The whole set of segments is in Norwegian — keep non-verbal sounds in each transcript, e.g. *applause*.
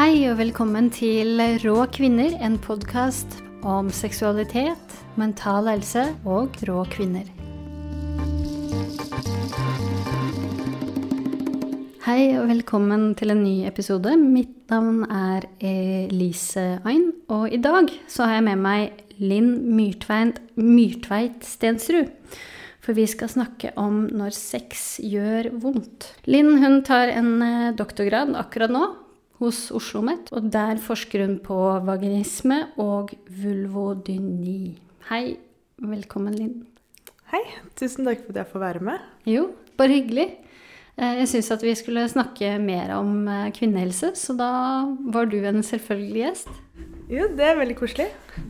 Hei og velkommen til Rå kvinner, en podkast om seksualitet, mental helse og rå kvinner. Hei og velkommen til en ny episode. Mitt navn er Elise Ain, og i dag så har jeg med meg Linn Myrtveit, Myrtveit Stensrud. For vi skal snakke om når sex gjør vondt. Linn hun tar en eh, doktorgrad akkurat nå hos Oslo OsloMet, og der forsker hun på vaginisme og vulvodyni. Hei, velkommen, Linn. Hei, tusen takk for at jeg får være med. Jo, bare hyggelig. Eh, jeg syns at vi skulle snakke mer om eh, kvinnehelse, så da var du en selvfølgelig gjest. Jo, det er veldig koselig.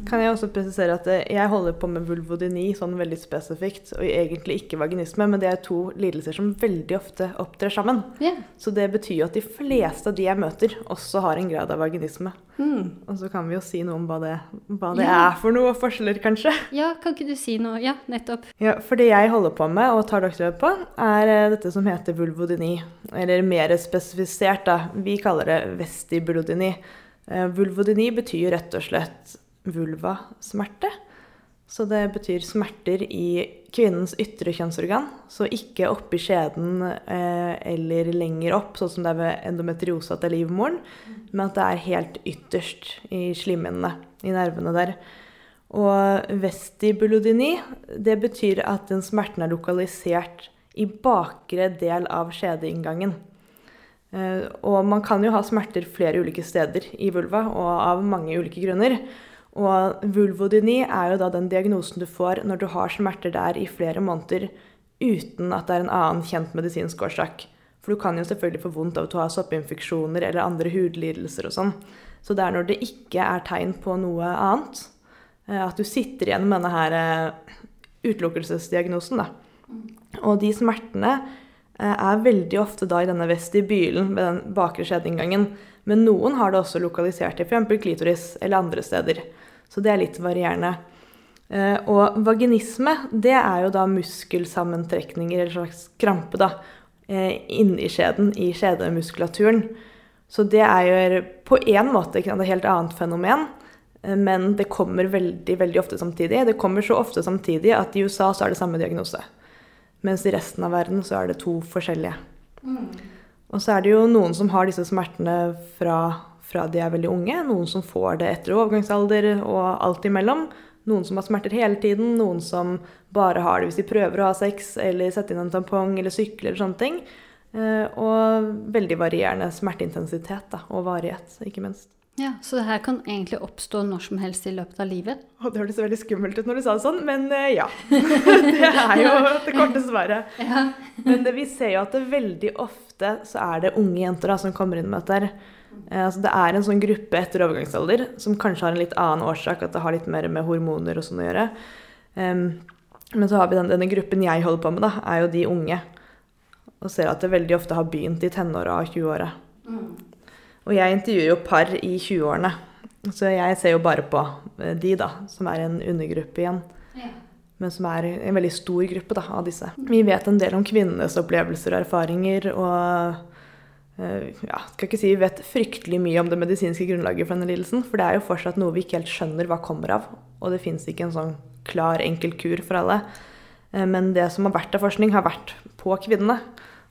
Kan jeg også presisere at eh, jeg holder på med vulvodyni sånn veldig spesifikt, og egentlig ikke vaginisme, men det er to lidelser som veldig ofte opptrer sammen. Yeah. Så det betyr jo at de fleste av de jeg møter, også har en grad av vaginisme. Mm. Og så kan vi jo si noe om hva det, hva det yeah. er for noe og forskjeller, kanskje. Ja, kan ikke du si noe? Ja, nettopp. Ja, For det jeg holder på med og tar doktorgrad på, er eh, dette som heter vulvodyni. Eller mer spesifisert, da. Vi kaller det vestibulodyni. Eh, vulvodyni betyr rett og slett vulvasmerte. Så det betyr smerter i kvinnens ytre kjønnsorgan. Så ikke oppi skjeden eh, eller lenger opp, sånn som det er ved endometriose til livmoren, men at det er helt ytterst i slimhinnene, i nervene der. Og vestibulodyni, det betyr at den smerten er lokalisert i bakre del av skjedeinngangen. Eh, og man kan jo ha smerter flere ulike steder i vulva, og av mange ulike grunner. Og vulvodyni er jo da den diagnosen du får når du har smerter der i flere måneder uten at det er en annen kjent medisinsk årsak. For du kan jo selvfølgelig få vondt av at du har soppinfeksjoner eller andre hudlidelser og sånn. Så det er når det ikke er tegn på noe annet, eh, at du sitter igjen med denne her eh, utelukkelsesdiagnosen, da. Og de smertene er veldig ofte da i denne vestibylen ved den bakre skjedeinngangen. Men noen har det også lokalisert i f.eks. klitoris eller andre steder. Så det er litt varierende. Eh, og vaginisme, det er jo da muskelsammentrekninger, eller slags krampe, da, eh, inni skjeden, i skjedemuskulaturen. Så det er jo på én måte et helt annet fenomen. Men det kommer veldig veldig ofte samtidig. Det kommer så ofte samtidig at i USA så er det samme diagnose. Mens i resten av verden så er det to forskjellige. Mm. Og så er det jo noen som har disse smertene fra, fra, de er veldig unge. Noen som får det etter overgangsalder og alt imellom. Noen som har smerter hele tiden. Noen som bare har det hvis de prøver å ha sex eller sette inn en tampong eller sykle eller sånne ting. Eh, og veldig varierende smerteintensitet da, og varighet, ikke minst. Ja, Så det her kan egentlig oppstå når som helst i løpet av livet? Og det hørtes veldig skummelt ut når du sa det sånn, men uh, ja. *laughs* det er jo det korte svaret. Ja. men det, vi ser jo at det veldig ofte så er det unge jenter da, som kommer inn med dette. Uh, altså det er en sånn gruppe etter overgangsalder som kanskje har en litt annen årsak, at det har litt mer med hormoner og sånn å gjøre. Um, men så har vi den, denne gruppen jeg holder på med, da, er jo de unge. Og ser at det veldig ofte har begynt i tenåra og 20-åra. Mm. Og jeg intervjuer jo par i 20-årene. Så jeg ser jo bare på eh, de, da, som er en undergruppe igjen. Ja. Men som er en veldig stor gruppe da, av disse. Vi vet en del om kvinnenes opplevelser og erfaringer. Og eh, ja, skal ikke si vi vet fryktelig mye om det medisinske grunnlaget for denne lidelsen. For det er jo fortsatt noe vi ikke helt skjønner hva kommer av. Og det fins ikke en sånn klar, enkel kur for alle. Eh, men det som har vært av forskning, har vært på kvinnene.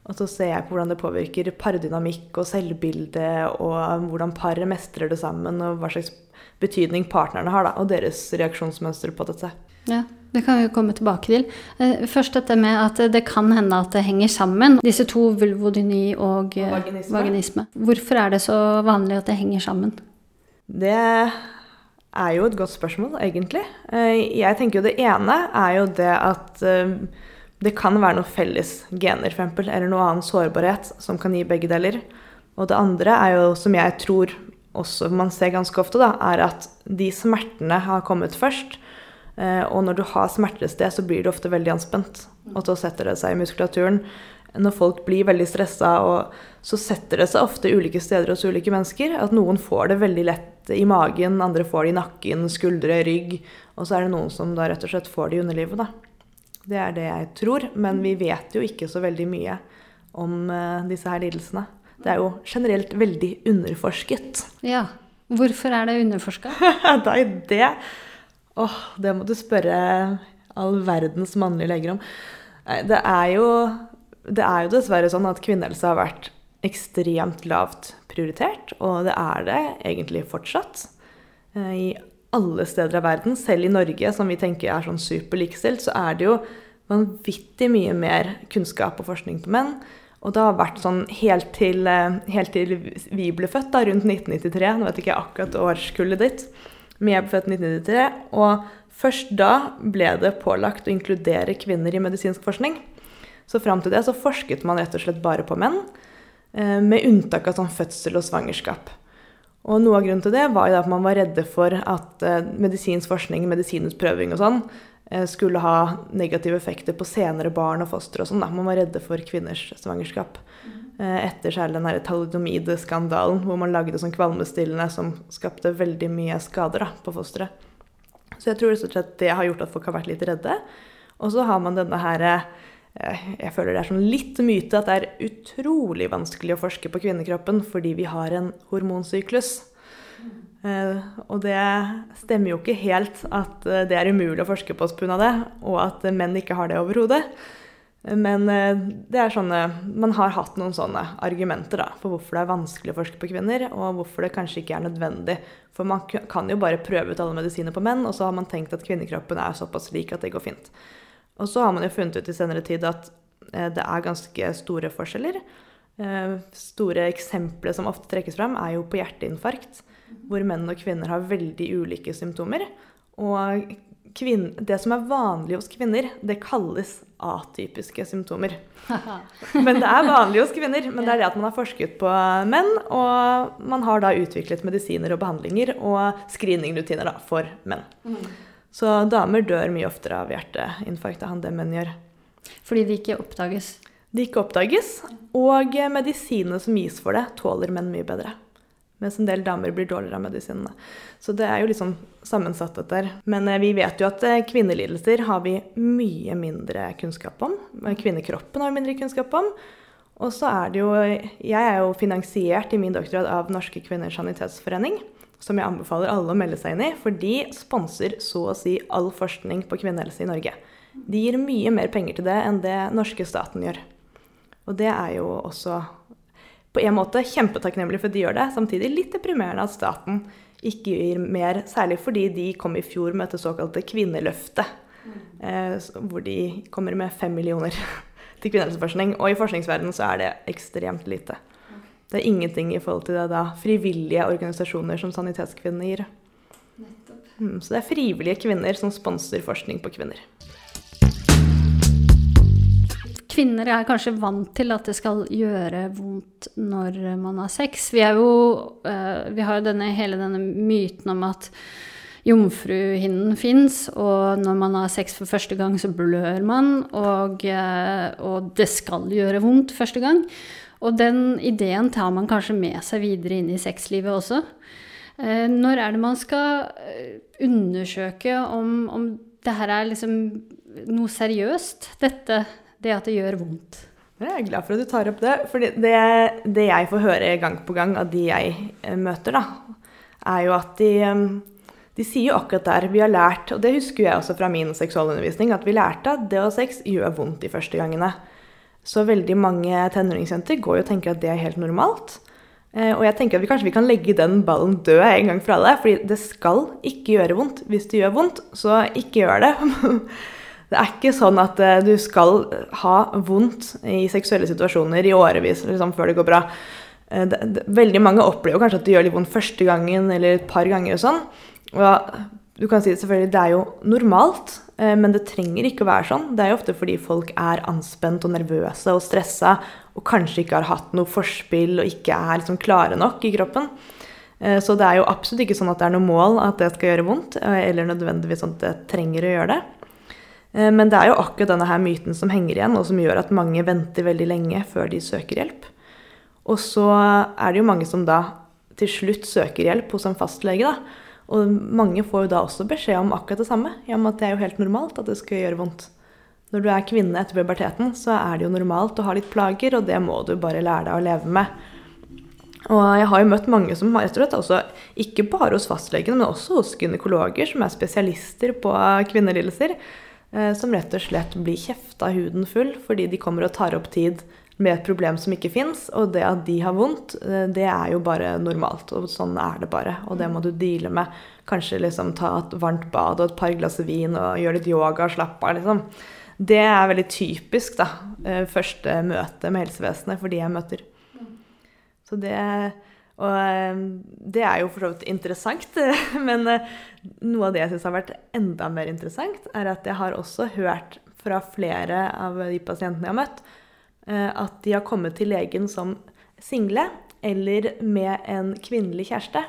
Og så ser jeg på hvordan det påvirker pardynamikk og selvbilde, og hvordan paret mestrer det sammen, og hva slags betydning partnerne har, da, og deres reaksjonsmønster på dette. Ja, det kan vi komme tilbake til. Eh, først dette med at det kan hende at det henger sammen, disse to vulvodyni og, og eh, vaginisme. vaginisme. Hvorfor er det så vanlig at det henger sammen? Det er jo et godt spørsmål, egentlig. Eh, jeg tenker jo det ene er jo det at det kan være noen felles gener, for eksempel, eller noe annen sårbarhet som kan gi begge deler. Og det andre er jo, som jeg tror også man ser ganske ofte, da, er at de smertene har kommet først. Eh, og når du har smerter et sted, så blir du ofte veldig anspent. Og så setter det seg i muskulaturen. Når folk blir veldig stressa, så setter det seg ofte ulike steder hos ulike mennesker. At noen får det veldig lett i magen, andre får det i nakken, skuldre, rygg. Og så er det noen som da rett og slett får det i underlivet. da. Det er det jeg tror. Men vi vet jo ikke så veldig mye om uh, disse her lidelsene. Det er jo generelt veldig underforsket. Ja. Hvorfor er det underforska? *laughs* Nei, det Åh, det må du spørre all verdens mannlige leger om. Det er jo Det er jo dessverre sånn at kvinnehelse har vært ekstremt lavt prioritert, og det er det egentlig fortsatt. Eh, I alle steder av verden, selv i Norge, som vi tenker er sånn superlikestilt, så er det jo vanvittig mye mer kunnskap og forskning på menn. Og det har vært sånn helt til, eh, helt til vi ble født, da, rundt 1993. Nå vet ikke jeg akkurat årskullet ditt. Men jeg ble født 1993, og først da ble det pålagt å inkludere kvinner i medisinsk forskning. Så fram til det så forsket man rett og slett bare på menn, eh, med unntak av sånn fødsel og svangerskap. Og noe av grunnen til det var jo at man var redde for at eh, medisinsk forskning, medisinutprøving og sånn, skulle ha negative effekter på senere barn og foster og sånn. Man var redde for kvinners svangerskap. Eh, etter særlig den her talidomide-skandalen, hvor man lagde sånn kvalmestillende som skapte veldig mye skader da, på fosteret. Så jeg tror slett det har gjort at folk har vært litt redde. Og så har man denne her jeg føler det er sånn litt myte at det er utrolig vanskelig å forske på kvinnekroppen fordi vi har en hormonsyklus. Uh, og det stemmer jo ikke helt at uh, det er umulig å forske på pga. det, og at menn ikke har det overhodet. Men det er sånne, man har hatt noen sånne argumenter da, for hvorfor det er vanskelig å forske på kvinner, og hvorfor det kanskje ikke er nødvendig. For man kan jo bare prøve ut alle medisiner på menn, og så har man tenkt at kvinnekroppen er såpass lik at det går fint. Og så har man jo funnet ut i senere tid at eh, det er ganske store forskjeller. Eh, store eksempler som ofte trekkes frem, er jo på hjerteinfarkt, hvor menn og kvinner har veldig ulike symptomer. Og det som er vanlig hos kvinner, det kalles atypiske symptomer. *laughs* Men det er vanlig hos kvinner. Men det er det at man har forsket på menn, og man har da utviklet medisiner og behandlinger og screeningrutiner for menn. Mm. Så damer dør mye oftere av hjerteinfarkt enn det menn gjør. Fordi det ikke oppdages? Det ikke oppdages. Og medisinene som gis for det, tåler menn mye bedre. Mens en del damer blir dårligere av medisinene. Så det er jo sånn sammensatt, dette. Men eh, vi vet jo at eh, kvinnelidelser har vi mye mindre kunnskap om. Kvinnekroppen har vi mindre kunnskap om. Og så er det jo Jeg er jo finansiert i min doktorgrad av Norske kvinners sanitetsforening som jeg anbefaler alle å melde seg inn i, for de sponser så å si all forskning på kvinnehelse i Norge. De gir mye mer penger til det enn det norske staten gjør. Og det er jo også på en måte kjempetakknemlig for at de gjør det. Samtidig litt deprimerende at staten ikke gir mer, særlig fordi de kom i fjor med dette såkalte Kvinneløftet. Eh, hvor de kommer med fem millioner *laughs* til kvinnehelseforskning. Og i forskningsverdenen så er det ekstremt lite. Det er ingenting i forhold til det da frivillige organisasjoner som Sanitetskvinnene gir. Mm, så det er frivillige kvinner som sponser forskning på kvinner. Kvinner er kanskje vant til at det skal gjøre vondt når man har sex. Vi, jo, uh, vi har jo denne, hele denne myten om at jomfruhinnen fins, og når man har sex for første gang, så blør man, og, uh, og det skal gjøre vondt første gang. Og den ideen tar man kanskje med seg videre inn i sexlivet også. Eh, når er det man skal eh, undersøke om, om det her er liksom noe seriøst, dette, det at det gjør vondt? Jeg er glad for at du tar opp det. For det, det, jeg får høre gang på gang av de jeg eh, møter, da, er jo at de, de sier jo akkurat der vi har lært, og det husker jeg også fra min seksualundervisning, at vi lærte at det å ha sex gjør vondt de første gangene. Så veldig mange tenåringsjenter går jo og tenker at det er helt normalt. Eh, og jeg tenker at vi kanskje vi kan legge den ballen død en gang for alle. fordi det skal ikke gjøre vondt. Hvis det gjør vondt, så ikke gjør det. *laughs* Det er ikke sånn at eh, du skal ha vondt i seksuelle situasjoner i årevis liksom, før det går bra. Eh, veldig mange opplever kanskje at det gjør litt vondt første gangen eller et par ganger. og sånn. Og du kan si selvfølgelig det er jo normalt Eh, men det trenger ikke å være sånn. Det er jo ofte fordi folk er anspent og nervøse og stressa og kanskje ikke har hatt noe forspill og ikke er liksom klare nok i kroppen. Så det er jo absolutt ikke sånn at det er noe mål at det skal gjøre vondt, eller nødvendigvis sånn at det trenger å gjøre det. Men det er jo akkurat denne her myten som henger igjen, og som gjør at mange venter veldig lenge før de søker hjelp. Og så er det jo mange som da til slutt søker hjelp hos en fastlege. da, og mange får jo da også beskjed om akkurat det samme, om at det er jo helt normalt at det skal gjøre vondt. Når du er kvinne etter puberteten, så er det jo normalt å ha litt plager, og det må du bare lære deg å leve med. Og jeg har jo møtt mange som rett og også, ikke bare hos fastlegene, men også hos gynekologer som er spesialister på kvinnelidelser, eh, som rett og slett blir kjefta huden full fordi de kommer og tar opp tid med et problem som ikke fins. Og det at de har vondt, eh, det er jo bare normalt. Og sånn er det bare. Og det må du deale med. Kanskje liksom ta et varmt bad og et par glass vin og gjøre litt yoga og slappe av, liksom. Det er veldig typisk, da. eh, Første møte med helsevesenet for de jeg møter. Så det, og eh, det er jo for så vidt interessant. *laughs* Men eh, noe av det jeg syns har vært enda mer interessant, er at jeg har også hørt fra flere av de pasientene jeg har møtt, eh, at de har kommet til legen som single eller med en kvinnelig kjæreste.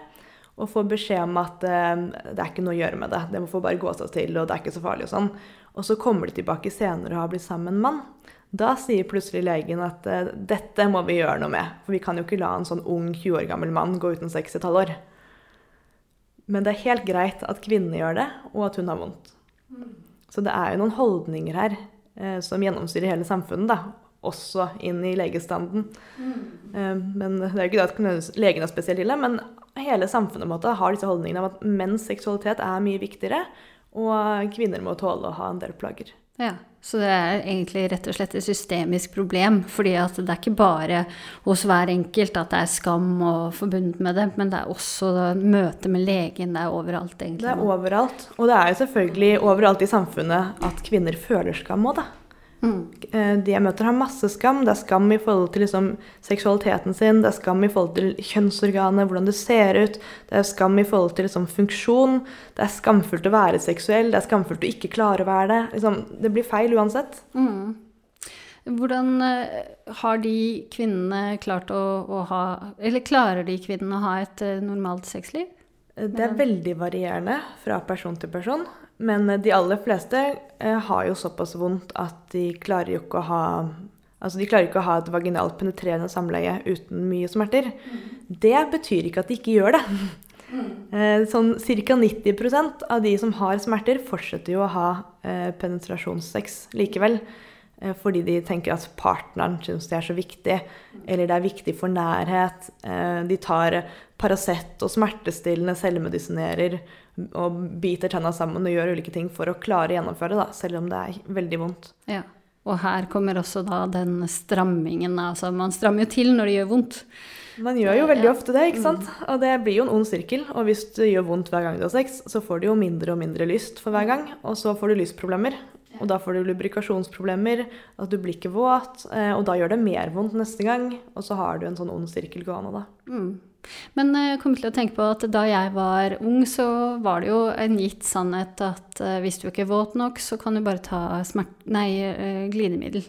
Og får beskjed om at det er ikke noe å gjøre med det. Det må få bare gå seg til, og det er ikke så farlig og sånn. Og så kommer de tilbake senere og har blitt sammen med en mann. Da sier plutselig legen at uh, dette må vi gjøre noe med. For vi kan jo ikke la en sånn ung 20 år gammel mann gå uten sex i et halvår. Men det er helt greit at kvinnene gjør det, og at hun har vondt. Så det er jo noen holdninger her uh, som gjennomstyrer hele samfunnet, da. Også inn i legestanden. Uh, men det er jo ikke det at legen er spesielt ille, men hele samfunnet måte, har disse holdningene om at menns seksualitet er mye viktigere, og kvinner må tåle å ha en del plager. Ja, Så det er egentlig rett og slett et systemisk problem. fordi at det er ikke bare hos hver enkelt at det er skam og forbundet med det, men det er også møtet med legen. Det er overalt, egentlig. Det er overalt. Og det er jo selvfølgelig overalt i samfunnet at kvinner føler skam òg, da. Mm. De jeg møter, har masse skam. Det er skam i forhold til liksom, seksualiteten sin, det er skam i forhold til kjønnsorganet, hvordan det ser ut, det er skam i forhold til liksom, funksjon. Det er skamfullt å være seksuell, det er skamfullt å ikke klare å være det. Liksom, det blir feil uansett. Mm. Hvordan uh, har de kvinnene klart å, å, ha Eller klarer de kvinnene å ha et uh, normalt sexliv? Det er veldig varierende fra person til person. Men de aller fleste eh, har jo såpass vondt at de klarer jo ikke å ha Altså, de klarer ikke å ha et vaginalt penetrerende samleie uten mye smerter. Mm. Det betyr ikke at de ikke gjør det. Mm. Eh, sånn ca. 90% av de som har smerter, fortsetter jo å ha eh, penetrasjonssex likevel. Eh, fordi de tenker at partneren syns det er så viktig, eller det er viktig for nærhet. Eh, de tar Paracet og smertestillende, selvmedisinerer og biter tenna sammen og gjør ulike ting for å klare å gjennomføre det, selv om det er veldig vondt. Ja, Og her kommer også da den strammingen. Altså man strammer jo til når det gjør vondt. Man gjør jo veldig ofte det, ikke sant? Mm. Og det blir jo en ond sirkel. Og hvis det gjør vondt hver gang du har sex, så får du jo mindre og mindre lyst for hver gang. Og så får du lystproblemer. Og da får du lubrikasjonsproblemer, at du blir ikke våt, eh, og da gjør det mer vondt neste gang. Og så har du en sånn ond sirkel gående, da. Mm. Men eh, jeg kom til å tenke på at da jeg var ung, så var det jo en gitt sannhet at uh, hvis du ikke er våt nok, så kan du bare ta smert nei, uh, glidemiddel.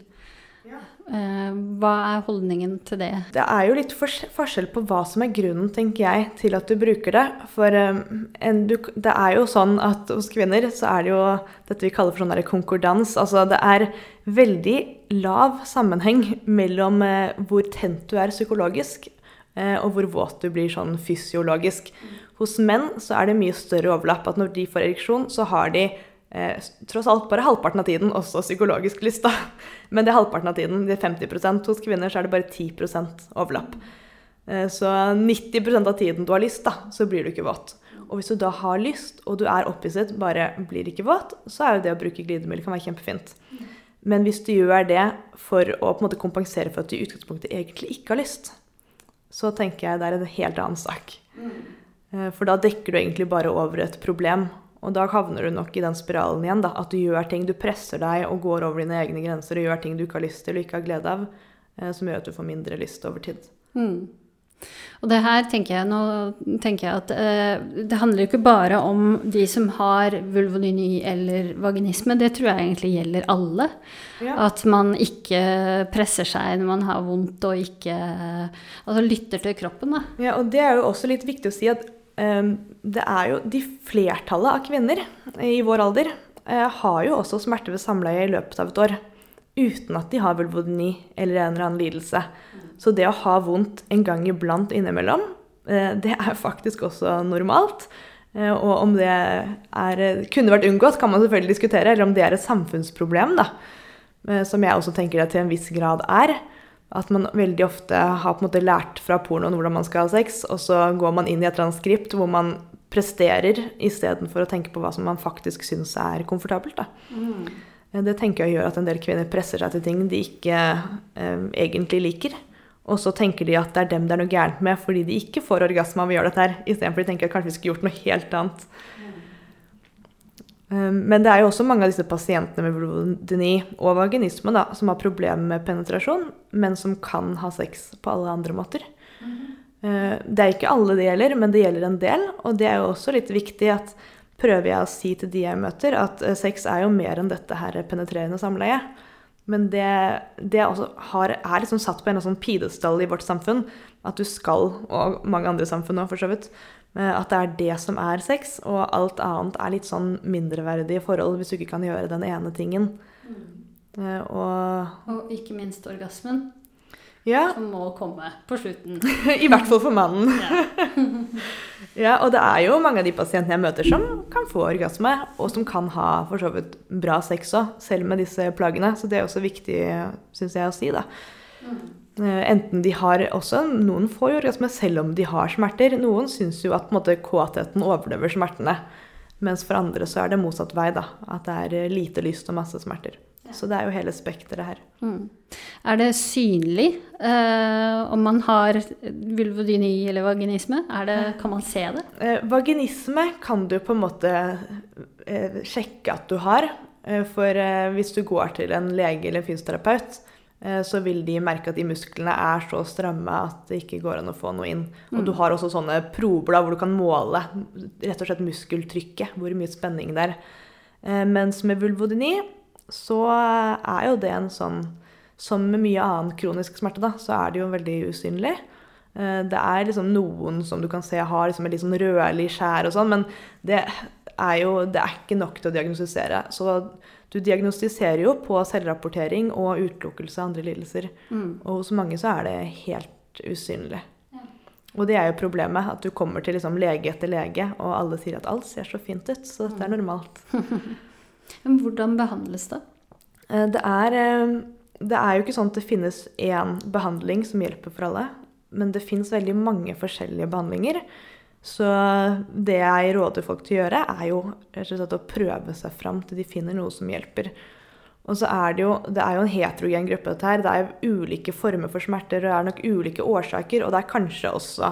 Eh, hva er holdningen til det? Det er jo litt forskjell på hva som er grunnen, tenker jeg, til at du bruker det. For en, du, det er jo sånn at hos kvinner så er det jo dette vi kaller for sånn konkordans. Altså det er veldig lav sammenheng mellom eh, hvor tent du er psykologisk, eh, og hvor våt du blir sånn fysiologisk. Hos menn så er det mye større overlapp. At når de får ereksjon, så har de eh, tross alt bare halvparten av tiden også psykologisk lyst. da. *laughs* Men det er halvparten av tiden. Det er 50% Hos kvinner så er det bare 10 overlapp. Eh, så 90% av tiden du har lyst, da, så blir du ikke våt. Og hvis du da har lyst, og du er opphisset, bare blir ikke våt, så er jo det å bruke glidemiddel kan være kjempefint. Men hvis du gjør det for å på en måte kompensere for at du i utgangspunktet egentlig ikke har lyst, så tenker jeg det er en helt annen sak. Eh, for da dekker du egentlig bare over et problem. Og da havner du nok i den spiralen igjen. da, At du gjør ting, du presser deg og går over dine egne grenser og gjør ting du ikke har lyst til og ikke har glede av, eh, som gjør at du får mindre lyst over tid. Mm. Og det her tenker jeg, nå tenker jeg at eh, det handler jo ikke bare om de som har vulvodyni eller vaginisme. Det tror jeg egentlig gjelder alle. Ja. At man ikke presser seg når man har vondt, og ikke Altså lytter til kroppen, da. Ja, og det er jo også litt viktig å si at um, det er jo de flertallet av kvinner i vår alder uh, har jo også smerte ved samleie i løpet av et år. Uten at de har vulvodyni eller en eller annen lidelse. Så det å ha vondt en gang iblant innimellom, eh, det er faktisk også normalt. Eh, og om det er, kunne vært unngått, kan man selvfølgelig diskutere. Eller om det er et samfunnsproblem, da. Som jeg også tenker det til en viss grad er. At man veldig ofte har på en måte lært fra pornoen hvordan man skal ha sex, og så går man inn i et skript hvor man presterer istedenfor å tenke på hva som man faktisk syns er komfortabelt. Da. Mm. Det tenker jeg gjør at en del kvinner presser seg til ting de ikke eh, egentlig liker. Og så tenker de at det er dem det er noe gærent med fordi de ikke får orgasme av å gjøre dette her, istedenfor de tenker at kanskje vi skulle gjort noe helt annet. Um, men det er jo også mange av disse pasientene med vulvodyni og vaginisme da, som har problemer med penetrasjon, men som kan ha sex på alle andre måter. -hmm. Det er ikke alle det gjelder, men det gjelder en del. Og det er jo også litt viktig at prøver jeg å si til de jeg møter, at eh, sex er jo mer enn dette her penetrerende samleie. Men det, det har, er liksom satt på en sånn pidestall i vårt samfunn. At du skal, og mange andre samfunn òg for så vidt, Eh, at det er det som er sex, og alt annet er litt sånn mindreverdige forhold hvis du ikke kan gjøre den ene tingen. Mm. Og, og, ikke minst orgasmen. Ja. Som må komme på slutten. *laughs* I hvert fall for mannen. Ja. *laughs* ja. og det er jo mange av de pasientene jeg møter som kan få orgasme, og som kan ha for så vidt bra sex òg, selv med disse plagene. Så det er også viktig, syns jeg, å si, da. Mm. Eh, enten de har også Noen får jo orgasme selv om de har smerter. Noen syns jo at måte, kåtheten overlever smertene. Mens for andre så er det motsatt vei. da, At det er lite lyst og masse smerter. Ja. Så det er jo hele spekteret her. Mm. Er det synlig eh, om man har vulvodyni eller vaginisme? Det, kan man se det? Eh, vaginisme kan du på en måte eh, sjekke at du har. For hvis du går til en lege eller en fysioterapeut, Eh, så vil de merke at de musklene er så stramme at det ikke går an å få noe inn. Og du mm. har også sånne prober hvor du kan måle rett og slett muskeltrykket, hvor mye spenning det er. Eh, mens med vulvodyni så er jo det en sånn Som med mye annen kronisk smerte, da, så er det jo veldig usynlig. Eh, det er liksom noen som du kan se har liksom et litt sånn rødlig skjær og sånn, men det er jo det er ikke nok til å diagnostisere. Så du diagnostiserer jo på selvrapportering og utelukkelse av andre lidelser. Mm. Og hos mange så er det helt usynlig. Og det er jo problemet, at du kommer til liksom lege etter lege, og alle sier at alt ser så fint ut, så dette er mm. normalt. *laughs* Men hvordan behandles det? Eh, det er, eh, det er jo ikke sånn at det finnes én behandling som hjelper for alle. Men det fins veldig mange forskjellige behandlinger. Så det jeg råder folk til å gjøre, er jo slett å prøve seg fram til de finner noe som hjelper. Og så er det jo det er jo en heterogen gruppe, dette her. Det er ulike former for smerter, og det er nok ulike årsaker. Og det er kanskje også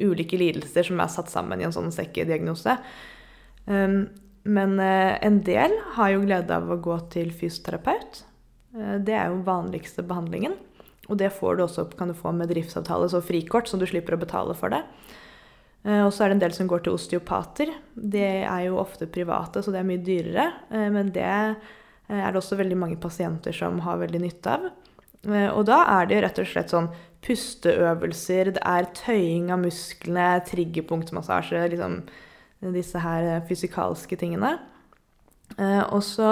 ulike lidelser som er satt sammen i en sånn sekkediagnose. Um, men uh, en del har jo glede av å gå til fysioterapeut. Uh, det er jo den vanligste behandlingen. Og det du også, kan du få med driftsavtale, så frikort, så du slipper å betale for det. Eh, og så er det en del som går til osteopater. Det er jo ofte private, så det er mye dyrere. Eh, men det eh, er det også veldig mange pasienter som har veldig nytte av. Og da er det rett og slett sånn pusteøvelser, det er tøying av musklene, triggerpunktmassasje, liksom disse her fysikalske tingene. Og så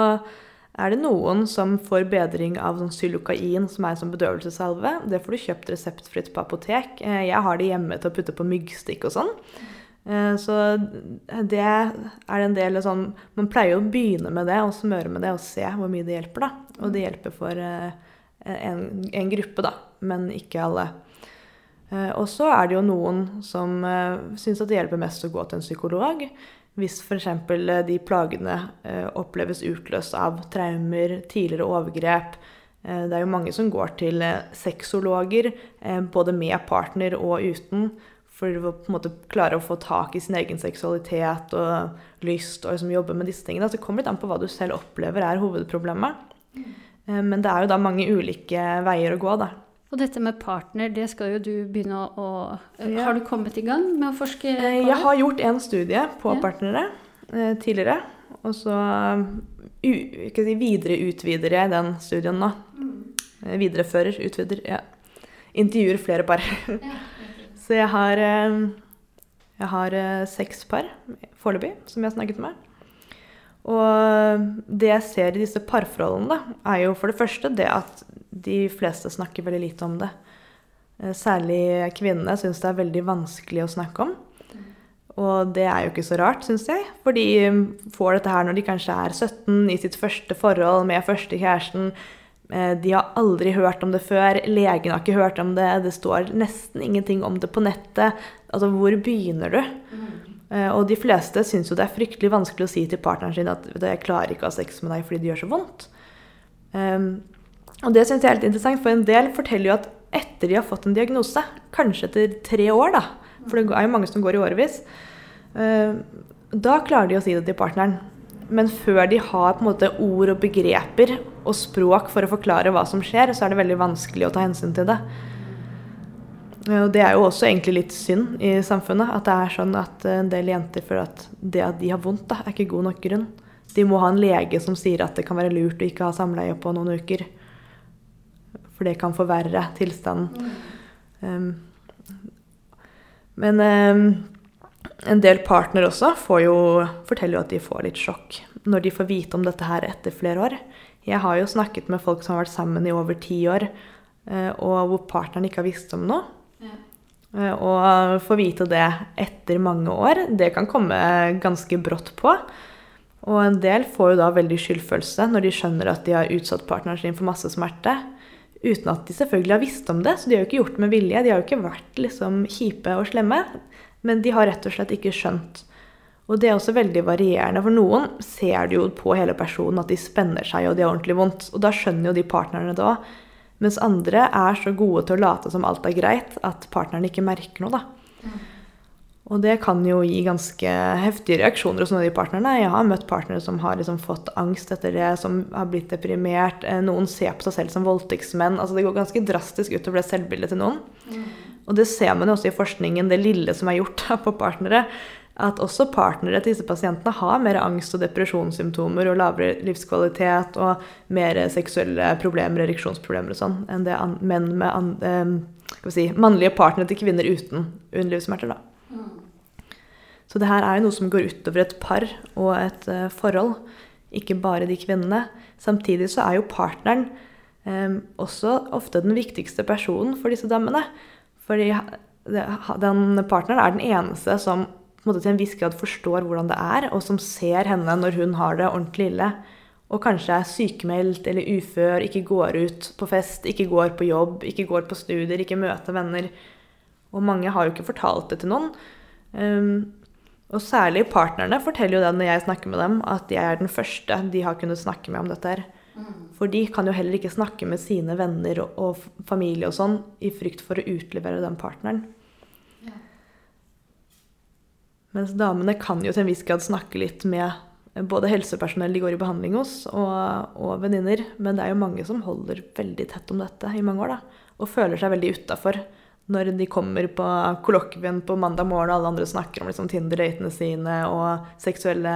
er det noen som får bedring av sånn xylokain, som er som bedøvelsessalve. Det får du kjøpt reseptfritt på apotek. Eh, jeg har det hjemme til å putte på myggstikk og sånn. Eh, så det er en del sånn Man pleier å begynne med det og smøre med det og se hvor mye det hjelper, da. Og det hjelper for eh, en, en gruppe, da, men ikke alle. Og så er det jo noen som syns at det hjelper mest å gå til en psykolog. Hvis f.eks. Eh, de plagene eh, oppleves utløst av traumer, tidligere overgrep. Eh, det er jo mange som går til sexologer, både med partner og uten, for å på en måte klare å få tak i sin egen seksualitet og lyst, og liksom jobbe med disse tingene. Så det kommer litt an på hva du selv opplever er hovedproblemet. Men det er jo da mange ulike veier å gå, da. Og dette med partner, det skal jo du begynne å, å ja. Har du kommet i gang med å forske på det? Jeg har gjort en studie på ja. partnere eh, tidligere. Og så si, videre utvider jeg den studien nå. Mm. Eh, viderefører, utvider. Ja. Intervjuer flere par. Ja. *laughs* så jeg har, eh, jeg har eh, seks par foreløpig som jeg har snakket med. Og det jeg ser i disse parforholdene, er jo for det første det at de fleste snakker veldig lite om det. Eh, særlig kvinnene syns det er veldig vanskelig å snakke om. Og det er jo ikke så rart, syns jeg. For de får dette her når de kanskje er 17, i sitt første forhold med første kjæresten. Eh, de har aldri hørt om det før, legen har ikke hørt om det, det står nesten ingenting om det på nettet. Altså, hvor begynner du? Mm. Og de fleste syns jo det er fryktelig vanskelig å si til partneren sin at 'jeg klarer ikke å ha sex med deg fordi det gjør så vondt'. Um, og det syns jeg er litt interessant, for en del forteller jo at etter de har fått en diagnose, kanskje etter tre år, da, for det er jo mange som går i årevis, uh, da klarer de å si det til partneren. Men før de har på en måte ord og begreper og språk for å forklare hva som skjer, så er det veldig vanskelig å ta hensyn til det. Og det er jo også egentlig litt synd i samfunnet at det er sånn at en del jenter føler at det at de har vondt, da, er ikke god nok grunn. De må ha en lege som sier at det kan være lurt å ikke ha samleie på noen uker. For det kan forverre tilstanden. Mm. Um, men um, en del partnere også jo, forteller jo at de får litt sjokk når de får vite om dette her etter flere år. Jeg har jo snakket med folk som har vært sammen i over ti år, eh, og hvor partneren ikke har visst om noe. Ja. Eh, få vite det etter mange år, det kan komme ganske brått på. Og en del får jo da veldig skyldfølelse når de skjønner at de har utsatt partneren sin for masse smerte. Uten at de selvfølgelig har visst om det, så de har jo ikke gjort det med vilje. De har jo ikke vært liksom kjipe og slemme. Men de har rett og slett ikke skjønt. Og det er også veldig varierende. For noen ser det jo på hele personen at de spenner seg og de har ordentlig vondt. Og da skjønner jo de partnerne det òg. Mens andre er så gode til å late som alt er greit, at partneren ikke merker noe, da. Og det kan jo gi ganske heftige reaksjoner hos noen av de partnerne. Jeg har møtt partnere som har liksom fått angst etter det, som har blitt deprimert. Eh, noen ser på seg selv som voldtektsmenn. Altså det går ganske drastisk utover det selvbildet til noen. Mm. Og det ser man jo også i forskningen, det lille som er gjort *laughs* på partnere. At også partnere til disse pasientene har mer angst- og depresjonssymptomer og lavere livskvalitet og mer seksuelle problemer, ereksjonsproblemer og sånn, enn det menn med an, eh, si, mannlige partnere til kvinner uten underlivssmerter. da. Så det her er jo noe som går utover et par og et eh, forhold, ikke bare de kvinnene. Samtidig så er jo partneren eh, også ofte den viktigste personen for disse damene. Fordi den partneren er den eneste som måte, til en viss grad forstår hvordan det er, og som ser henne når hun har det ordentlig ille. Og kanskje er sykemeldt eller ufør, ikke går ut på fest, ikke går på jobb, ikke går på studier, ikke møter venner. Og mange har jo ikke fortalt det til noen. Um, og særlig partnerne forteller jo det når jeg snakker med dem, at jeg er den første de har kunnet snakke med om dette her. For de kan jo heller ikke snakke med sine venner og, og familie og sånn i frykt for å utlevere den partneren. Ja. Mens damene kan jo til en viss grad snakke litt med både helsepersonell de går i behandling hos, og, og venninner. Men det er jo mange som holder veldig tett om dette i mange år, da. Og føler seg veldig utafor når de kommer på kollokvien på mandag morgen og alle andre snakker om liksom Tinder-datene sine og seksuelle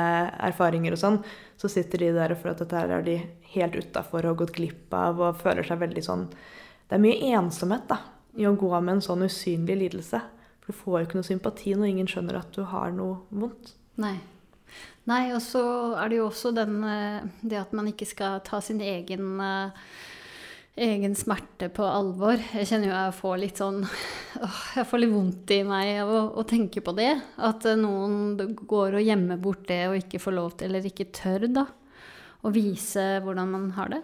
erfaringer og sånn, så sitter de der for at dette her er de helt utafor og gått glipp av og føler seg veldig sånn Det er mye ensomhet da, i å gå med en sånn usynlig lidelse. Du får ikke noe sympati når ingen skjønner at du har noe vondt. Nei. Nei, og så er det jo også den, eh, det at man ikke skal ta sin egen uh, egen smerte på alvor. Jeg kjenner jo jeg får litt sånn *laughs* åh, Jeg får litt vondt i meg av å, å, tenke på det. At eh, noen går og gjemmer bort det og ikke får lov til, eller ikke tør, da, å vise hvordan man har det.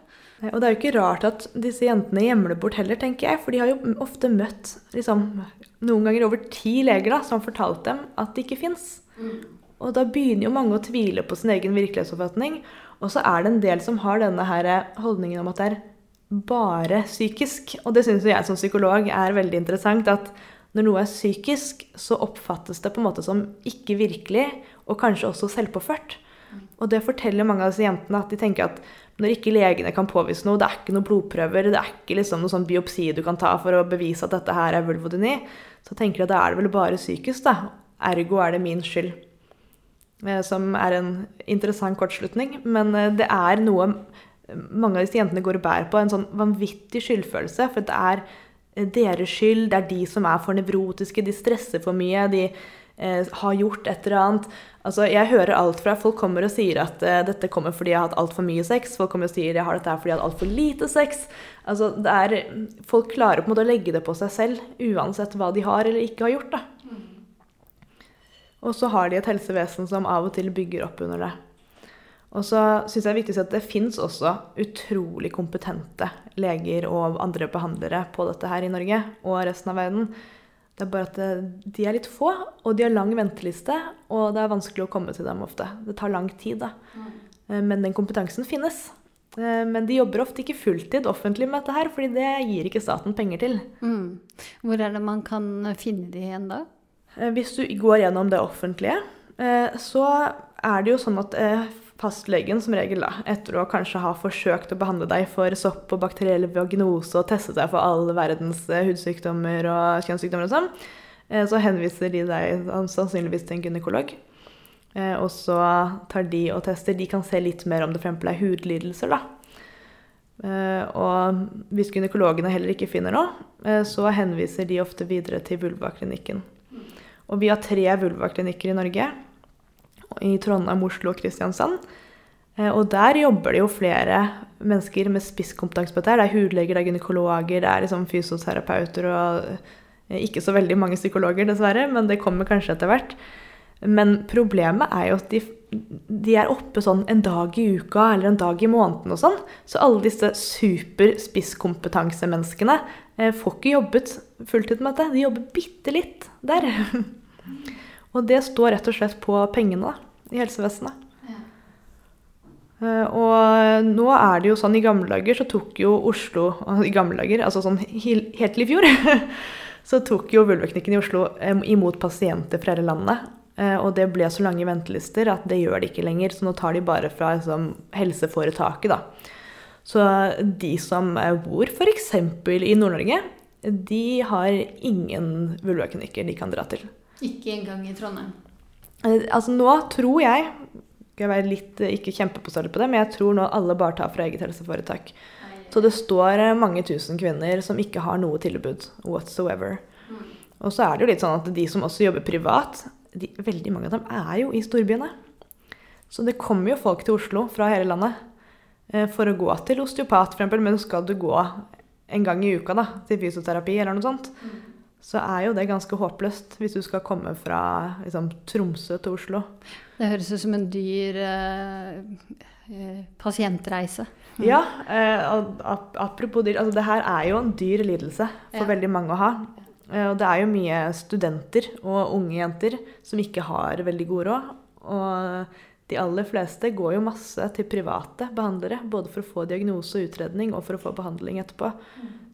Og det er jo ikke rart at disse jentene gjemmer det bort heller, tenker jeg. For de har jo ofte møtt liksom, noen ganger over ti leger da, som fortalte dem at det ikke fins. Mm. Og da begynner jo mange å tvile på sin egen virkelighetsoppfatning. Og så er det en del som har denne her holdningen om at det er bare psykisk. Og det syns jeg som psykolog er veldig interessant. At når noe er psykisk, så oppfattes det på en måte som ikke virkelig, og kanskje også selvpåført. Og det forteller mange av disse jentene at de tenker at når ikke legene kan påvise noe, det er ikke noen blodprøver, det er ikke liksom noen sånn biopsi du kan ta for å bevise at dette her er vulvodyni, så tenker de at da er det vel bare psykisk, da. Ergo er det min skyld. Eh, som er en interessant kortslutning. Men eh, det er noe mange av disse jentene går og bærer på en sånn vanvittig skyldfølelse. For det er eh, deres skyld, det er de som er for nevrotiske, de stresser for mye, de eh, har gjort et eller annet. Altså, jeg hører alt fra folk kommer og sier at eh, dette kommer fordi jeg har hatt altfor mye sex. Folk kommer og sier jeg har dette fordi jeg har hatt altfor lite sex. Altså, er, folk klarer på en måte å legge det på seg selv, uansett hva de har eller ikke har gjort. Da. Og så har de et helsevesen som av og til bygger opp under det. Og så syns jeg det er viktig å si at det fins også utrolig kompetente leger og andre behandlere på dette her i Norge og resten av verden. Det er bare at det, de er litt få, og de har lang venteliste, og det er vanskelig å komme til dem ofte. Det tar lang tid, da. Mm. Men den kompetansen finnes. Eh, Men de jobber ofte ikke fulltid offentlig med dette her, fordi det gir ikke staten penger til. Mm. Hvor er det man kan finne de igjen da? Eh, Hvis du går gjennom det offentlige, eh, så er det jo sånn at eh, fastlegen som regel, da, etter å kanskje ha forsøkt å behandle deg for sopp og bakteriell vagnose og testet deg for all verdens eh, hudsykdommer og kjønnssykdommer og sånn, eh, så henviser de deg sannsynligvis til en gynekolog. Eh, Og så tar de og tester. De kan se litt mer om det f.eks. er hudlidelser, da. Og hvis gynekologene heller ikke finner noe, så henviser de ofte videre til vulvaklinikken. Og vi har tre vulvaklinikker i Norge. I Trondheim, Oslo og Kristiansand. Eh, Og der jobber det jo flere mennesker med spisskompetanse på dette. Det er hudleger, det er gynekologer, det er liksom fysioterapeuter og eh, ikke så veldig mange psykologer, dessverre, men det kommer kanskje etter hvert. Men problemet er jo at de, de er oppe sånn en dag i uka eller en dag i måneden og sånn. Så alle disse super spisskompetansemenneskene eh, får ikke jobbet fulltid med dette. De jobber bitte litt der. *laughs* Og det står rett og slett på pengene da, i helsevesenet. Eh, Og nå er det jo sånn i gamle dager så tok jo Oslo *laughs* I gamle dager, altså sånn helt til i fjor, *laughs* så tok jo Vulvaklinikken i Oslo imot pasienter fra hele landet. Eh, Og det ble så lange ventelister at det gjør de ikke lenger. Så nå tar de bare fra liksom, helseforetaket, da. Så de som eh, bor f.eks. i Nord-Norge, de har ingen vulvaklinikker de kan dra til. Ikke engang i Trondheim. Eh, Altså nå tror jeg skal jeg være litt eh, ikke kjempepåståelig på det, men jeg tror nå alle bare tar fra eget helseforetak. Så det står eh, mange tusen kvinner som ikke har noe tilbud whatsoever. Og så er det jo litt sånn at de som også jobber privat, de, veldig mange av dem er jo i storbyene. Så det kommer jo folk til Oslo fra hele landet for å gå til osteopat, eksempel, men skal du gå en gang i uka da, til fysioterapi eller noe sånt, så er jo det ganske håpløst hvis du skal komme fra liksom, Tromsø til Oslo. Det høres ut som en dyr eh, pasientreise. pasientreise. Ja, eh, ap apropos dyr, altså det her er jo en dyr lidelse for Ja. veldig mange å ha. Eh, og det er jo mye studenter og unge jenter som ikke har veldig god råd. Og de aller fleste går jo masse til private behandlere, både for å få diagnose og utredning og for å få behandling etterpå.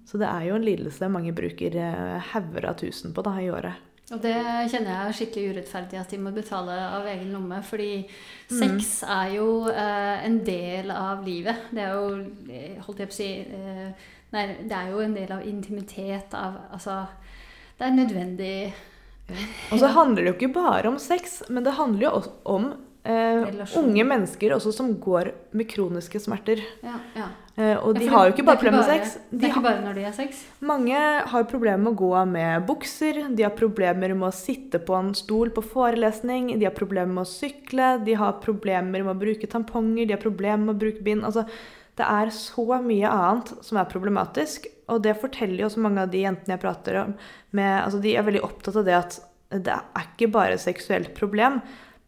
Så det er jo en lidelse mange bruker eh, hauger av tusen på da, i året. Og det kjenner jeg er skikkelig urettferdig at de må betale av egen lomme. Fordi sex er jo eh, en del av livet. Det er jo, eh, holdt jeg på å si eh, Nei, det er jo en del av intimitet. Av, altså Det er nødvendig Og så handler det jo ikke bare om sex, men det handler jo også om eh, unge mennesker også som går med kroniske smerter. Ja, ja. Eh, og de Ja, har jo ikke bare er problemer med sex. sex. Det er ikke bare når de har sex. mange har problemer med å gå med bukser, de har problemer med å sitte på en stol på forelesning, de har problemer med å sykle, de har problemer med å bruke tamponger, de har problemer med å bruke bind. Altså, det er så mye annet som er problematisk, og det forteller jo også mange av de jentene jeg prater om. Med, altså, de er veldig opptatt av det at det er ikke bare et seksuelt problem,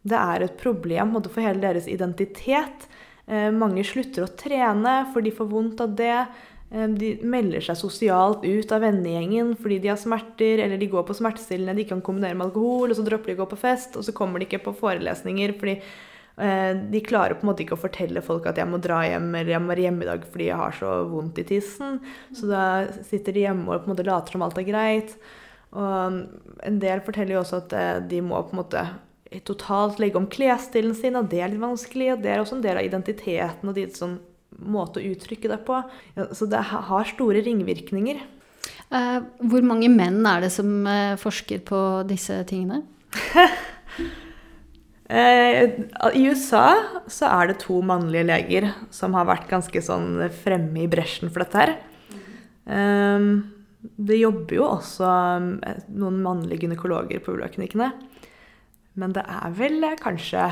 det er et problem for hele deres identitet. Eh, mange slutter å trene, for de får vondt av det. Eh, De melder seg sosialt ut av vennegjengen fordi de har smerter, eller de går på smertestillende de kan kombinere med alkohol, og så dropper de å gå på fest, og så kommer de ikke på forelesninger fordi eh, de klarer på en måte ikke å fortelle folk at jeg må dra hjem, eller jeg må være hjemme i dag fordi jeg har så vondt i tissen. Så da sitter de hjemme og på en måte later som alt er greit. Og en del forteller jo også at de må på en måte totalt legge om klesstilen sin, og det er litt vanskelig. Og det er også en del av identiteten og din sånn måte å uttrykke det på. Så det har store ringvirkninger. Eh, hvor mange menn er det som eh, forsker på disse tingene? *laughs* Eh, I USA så er det to mannlige leger som har vært ganske sånn fremme i bresjen for dette her. Eh, det jobber jo også eh, noen mannlige gynekologer på vulvaklinikkene. Men det er vel eh, kanskje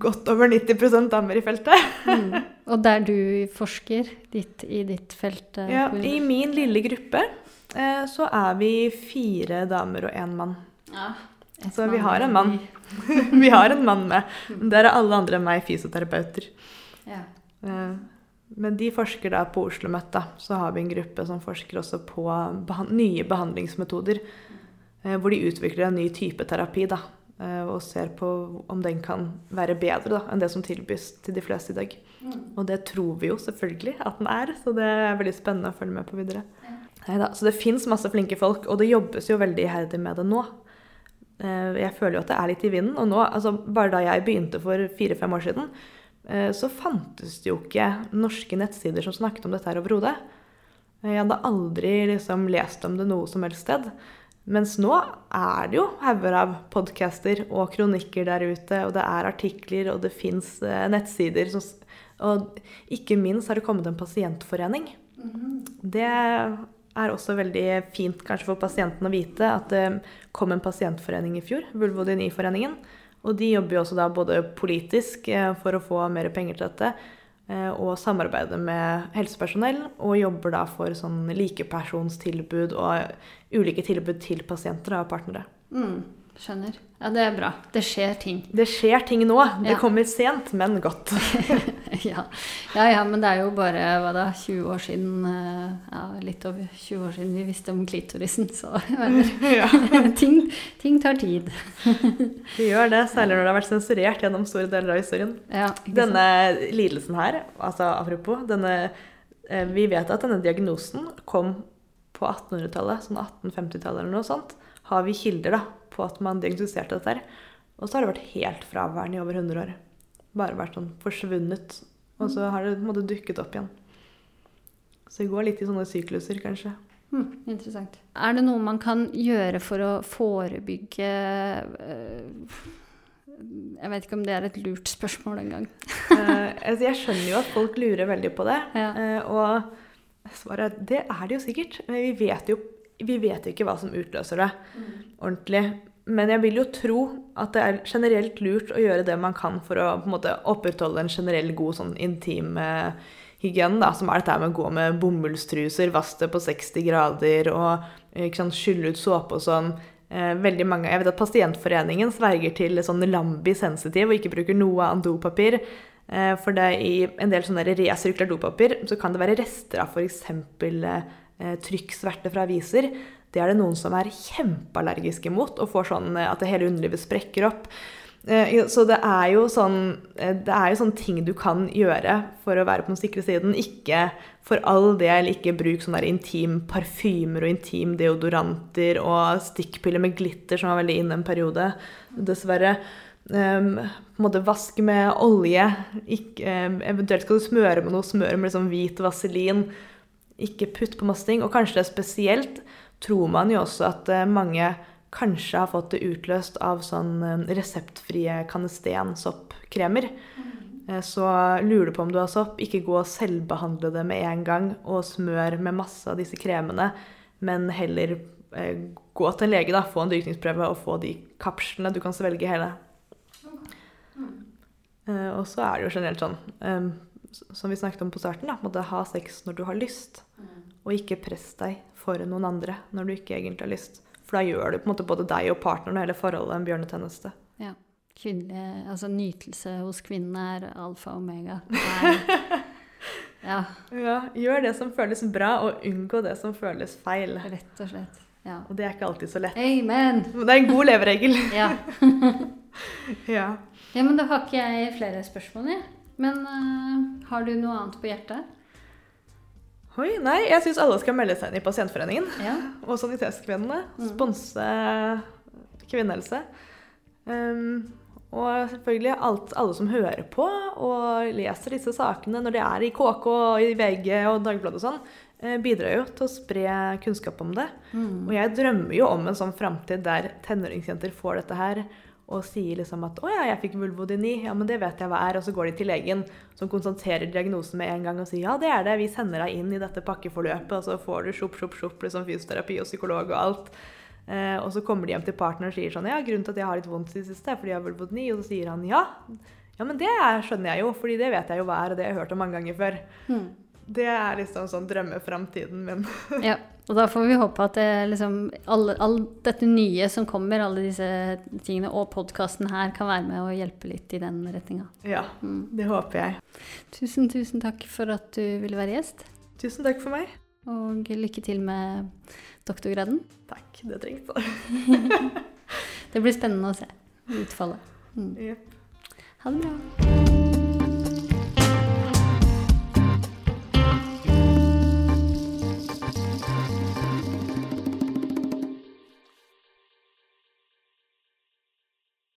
godt over 90% damer i feltet. Og der du forsker ditt, i ditt felt? eh, Ja, I min lille gruppe eh, så er vi fire damer og én mann. Ja. Så vi har en mann. *laughs* vi har en mann med. Der er alle andre enn meg fysioterapeuter. Ja. Eh, Men de forsker da på Oslo Møtt, da. Så har vi en gruppe som forsker også på behan nye behandlingsmetoder. eh, Hvor de utvikler en ny type terapi da. Eh, Og ser på om den kan være bedre da, enn det som tilbys til de fleste i dag. Og det tror vi jo selvfølgelig at den er, så det er veldig spennende å følge med på videre. Neida, så det fins masse flinke folk, og det jobbes jo veldig iherdig med det nå. Eh, Jeg føler jo at det er litt i vinden. Og nå, altså bare da jeg begynte for fire-fem år siden, eh, så fantes det jo ikke norske nettsider som snakket om dette her overhodet. Jeg hadde aldri liksom lest om det noe som helst sted. Mens nå er det jo hauger av podcaster og kronikker der ute, og det er artikler, og det fins nettsider. Som, og ikke minst har det kommet en pasientforening. Det er også veldig fint kanskje for pasienten å vite at det kom en pasientforening i fjor, Vulvodyni-foreningen. Og de jobber jo også da både politisk eh, for å få mer penger til dette, eh, og samarbeider med helsepersonell, og jobber da for sånn likepersonstilbud og ulike tilbud til pasienter og partnere. Mm, skjønner. Ja, det er bra. Det skjer ting. Det skjer ting nå. Det Ja. kommer sent, men godt. *laughs* ja. ja, ja, men det er jo bare hva da, 20 år siden eh, Ja, litt over 20 år siden vi visste om klitorisen, så *laughs* *laughs* ting, ting tar tid. Det gjør det, særlig når det har vært sensurert gjennom store deler av historien. Sant? Denne lidelsen her, altså apropos denne, eh, Vi vet at denne diagnosen kom på 1800-tallet, sånn 1850-tallet eller noe sånt. Har vi kilder da, på at man diagnostiserte dette her. Og så har det vært helt fraværende i over 100 år. Bare vært sånn forsvunnet. Og så har det på en måte dukket opp igjen. Så det går litt i sånne sykluser, kanskje. Hmm, interessant. Er det noe man kan gjøre for å forebygge eh, Jeg vet ikke om det er et lurt spørsmål engang. Eh, altså, jeg skjønner jo at folk lurer veldig på det. Ja. eh, og svaret er det er det jo sikkert. Men vi vet jo, vi vet jo ikke hva som utløser det ordentlig. Men jeg vil jo tro at det er generelt lurt å gjøre det man kan for å på en måte, opprettholde en generell god sånn intim eh, hygiene, da, som er dette med å gå med bomullstruser, vaske det på 60 grader og ikke sant, skylle ut såpe og sånn. Eh, veldig mange, jeg vet at Pasientforeningen sverger til sånn Lambi sensitiv og ikke bruker noe annet dopapir. Eh, for det i en del sånne resirkulert dopapir så kan det være rester av f.eks. Eh, trykksverte fra aviser. Det er det noen som er kjempeallergiske mot og får sånn eh, at det hele underlivet sprekker opp. Eh, Så det er jo sånn Det er jo sånne ting du kan gjøre for å være på den sikre siden. Ikke for all del ikke bruk sånne intim parfymer og intim deodoranter og stikkpiller med glitter som var veldig inne en periode, dessverre. Um, måtte vaske med olje. Ikke, um, eventuelt skal du smøre med noe smør med liksom hvit vaselin. Ikke putt på masse ting. Og kanskje det er spesielt tror man jo også at eh, mange kanskje har fått det utløst av sånn eh, reseptfrie kanestensoppkremer. Eh, Så lurer du på om du har sopp, ikke gå og selvbehandle det med en gang og smør med masse av disse kremene, men heller gå til en lege, da, få en dyrkningsprøve og få de kapslene. Du kan svelge hele. Eh, Og så er det jo generelt sånn, som vi snakket om på starten, da, måtte ha sex når du har lyst. Og ikke press deg for noen andre når du ikke egentlig har lyst. For da gjør du på en måte både deg og partneren og hele forholdet en bjørnetjeneste. Ja. Kvinnelig, altså nytelse hos kvinnene er alfa og omega. *laughs* Nei. Ja, Ja, gjør det som føles bra, og unngå det som føles feil. rett og slett. Ja. Og det er ikke alltid så lett. Amen! Det er en god leveregel. Ja. *laughs* Ja. ja, men da har ikke jeg flere spørsmål, jeg. Men uh, har du noe annet på hjertet? Oi, nei, jeg syns alle skal melde seg inn i Pasientforeningen. Ja. *laughs* Og Sanitetskvinnene. Mm. Sponse kvinnehelse. Um, og selvfølgelig alt, alle som hører på og leser disse sakene når de er i KK og i VG og Dagbladet og sånn, eh, bidrar jo til å spre kunnskap om det. Mm. Og jeg drømmer jo om en sånn framtid der tenåringsjenter får dette her og sier liksom at 'Å ja, jeg fikk vulvodyni. Ja, men det vet jeg hva er.' Og så går de til legen som konstaterer diagnosen med en gang og sier 'Ja, det er det. Vi sender deg inn i dette pakkeforløpet', og så får du sjopp, sjopp, sjopp, liksom fysioterapi og psykolog og alt. Eh, og så kommer de hjem til partneren og sier sånn 'Ja, grunnen til at jeg har litt vondt i det siste, er fordi jeg har vulvodyni.' Og så sier han 'Ja, ja, men det er, skjønner jeg jo, fordi det vet jeg jo hva er, og det har jeg hørt om mange ganger før'. Mm. Det er liksom sånn drømmeframtiden min. *laughs* Ja, og da får vi håpe at det liksom alle, all dette nye som kommer, alle disse tingene, og podkasten her, kan være med og hjelpe litt i den retninga. Ja, Mm. det håper jeg. Tusen, tusen takk for at du ville være gjest. Tusen takk for meg. Og lykke til med doktorgraden. Takk, det trengte *laughs* Det blir spennende å se utfallet. Mm. Yep. Ha det bra.